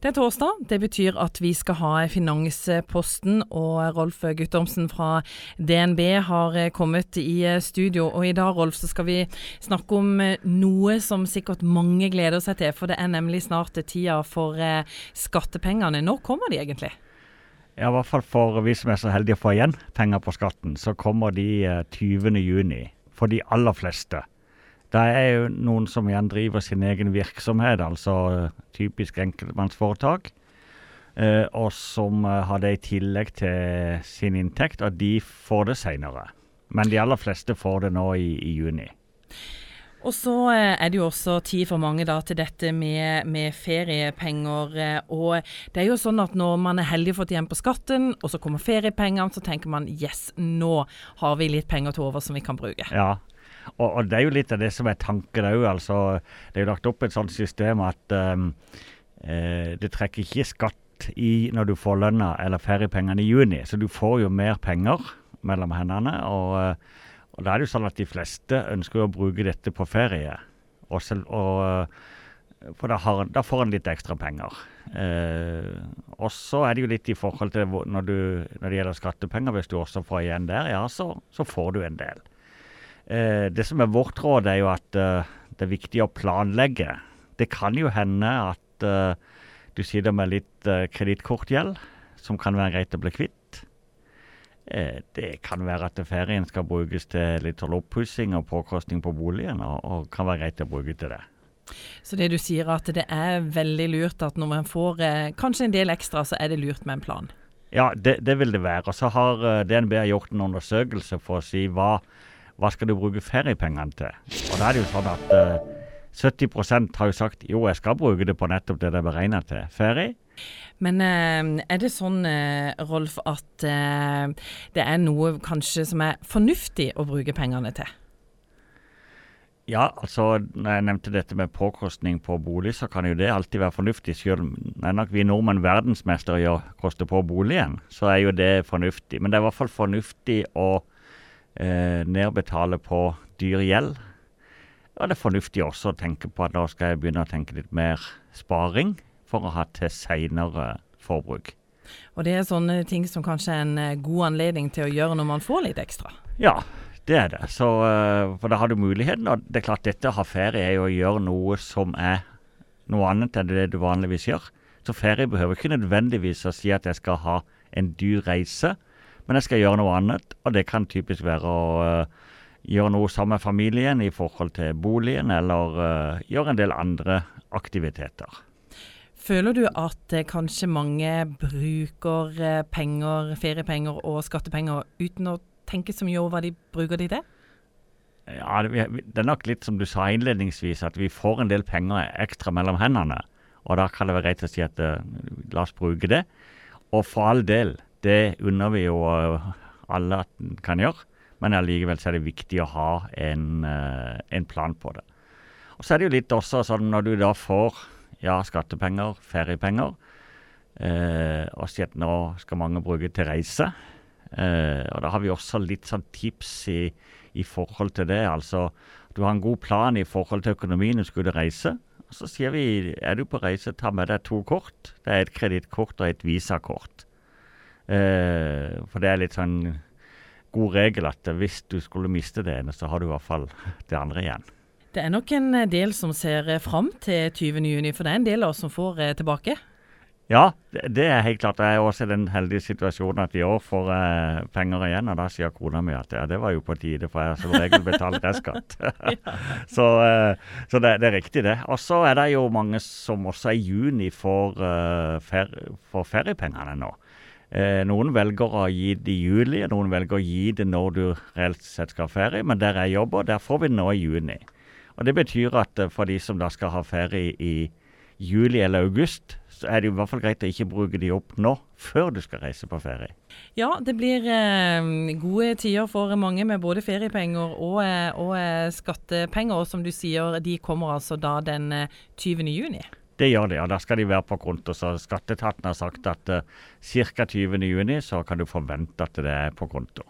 Det er torsdag. Det betyr at vi skal ha Finansposten. Og Rolf Guttormsen fra DNB har kommet i studio. Og i dag Rolf, så skal vi snakke om noe som sikkert mange gleder seg til. For det er nemlig snart tida for skattepengene. Når kommer de egentlig? Ja, I hvert fall for vi som er så heldige å få igjen penger på skatten, så kommer de 20.6 for de aller fleste. Det er jo noen som igjen driver sin egen virksomhet, altså typisk enkeltmannsforetak. Eh, og som eh, har det i tillegg til sin inntekt, og de får det seinere. Men de aller fleste får det nå i, i juni. Og så eh, er det jo også tid for mange da til dette med, med, feriepenger. Og det er jo sånn at når man er heldig fått igjen på skatten, og så kommer feriepengene, så tenker man yes, nå har vi litt penger til over som vi kan bruke. Ja, og, og, det er jo litt av det som er tanken òg. Altså, det er jo lagt opp et sånt system at um, eh, det trekker ikke skatt i når du får lønna eller feriepengene i juni. Så du får jo mer penger mellom hendene. Og, eh, og da er det jo sånn at de fleste ønsker å bruke dette på ferie. Og og, eh, for da, har, da, får en litt ekstra penger. Eh, og så er det jo litt i forhold til når, du, når det gjelder skattepenger. Hvis du også får igjen der, ja, så, så får du en del. Eh, det som er vårt råd, er jo at eh, det er viktig å planlegge. Det kan jo hende at eh, du sitter med litt eh, kredittkortgjeld som kan være greit å bli kvitt. Eh, det kan være at ferien skal brukes til litt sånn oppussing og påkostning på boligen, og, og, kan være greit å bruke til det. Så det du sier at det er veldig lurt at når man får eh, kanskje en del ekstra, så er det lurt med en plan? Ja, det, det vil det være. Og så har eh, DNB gjort en undersøkelse for å si hva hva skal du bruke feriepengene til? Og da er det jo sånn at uh, eh, 70 har jo sagt jo, jeg skal bruke det på nettopp det det er beregna til, ferie. Men uh, er det sånn, uh, Rolf, at det er noe kanskje som er fornuftig å bruke pengene til? Ja, altså når jeg nevnte dette med påkostning på bolig, så kan jo det alltid være fornuftig. Selv er nok vi nordmenn verdensmestere i å koste på boligen, så er jo det fornuftig. Men det er i hvert fall fornuftig å eh, nedbetale på dyr gjeld. Og det er fornuftig også å tenke på at da skal jeg begynne å tenke litt mer sparing for å ha til seinere forbruk. Og det er sånne ting som kanskje er en eh, god anledning til å gjøre når man får litt ekstra? Ja, det er det. Så, uh, for da har du muligheten. Og det er klart dette å ha ferie er jo å gjøre noe som er noe annet enn det du vanligvis gjør. Så ferie behøver ikke nødvendigvis å si at jeg skal ha en dyr reise. Men jeg skal gjøre noe annet, og det kan typisk være å uh, gjøre noe sammen med familien i forhold til boligen, eller uh, gjøre en del andre aktiviteter. Føler du at uh, kanskje mange bruker penger, feriepenger og skattepenger uten å tenke så mye over hva de bruker de til? Ja, det, det er nok litt som du sa innledningsvis, at vi får en del penger ekstra mellom hendene. Og da kan det være greit å si at la oss bruke det. Og for all del, det unner vi jo eh, alle at en kan gjøre, men allikevel er det viktig å ha en, eh, en, plan på det. Og Så er det jo litt også sånn når du da får ja, skattepenger, feriepenger, eh, og sier at nå skal mange bruke til reise. Eh, og Da har vi også litt sånn tips i, i, forhold til det. Altså, du har en god plan i forhold til økonomien du skulle reise. Og Så sier vi er du på reise, ta med deg to kort. Det er et kredittkort og et visakort. Eh, for det er litt sånn god regel at hvis du skulle miste det ene, så har du i hvert fall det andre igjen. Det er nok en del som ser fram til 20.6, for det er en del av oss som får eh, tilbake? Ja, det er helt klart. Jeg er også i den heldige situasjonen at i år får jeg penger igjen. Og da sier kona mi at ja, det var jo på tide, for jeg har som regel betalt skatt. så, eh, så det, det, er riktig, det. Og så er det jo mange som også i juni får, fer, får feriepengene nå. Eh, noen velger å gi det i juli, noen velger å gi det når du reelt sett skal ha ferie. Men der jeg jobber, der får vi det nå i juni. Og Det betyr at eh, for de som da skal ha ferie i juli eller august, så er det i hvert fall greit å ikke bruke de opp nå, før du skal reise på ferie. Ja, det blir eh, gode tider for mange med både feriepenger og, eh, og eh, skattepenger. Og som du sier, de kommer altså da den 20. juni. Det gjør de, og da skal de være på konto. Så Skatteetaten har sagt at uh, ca. 20.6 så kan du forvente at det er på konto.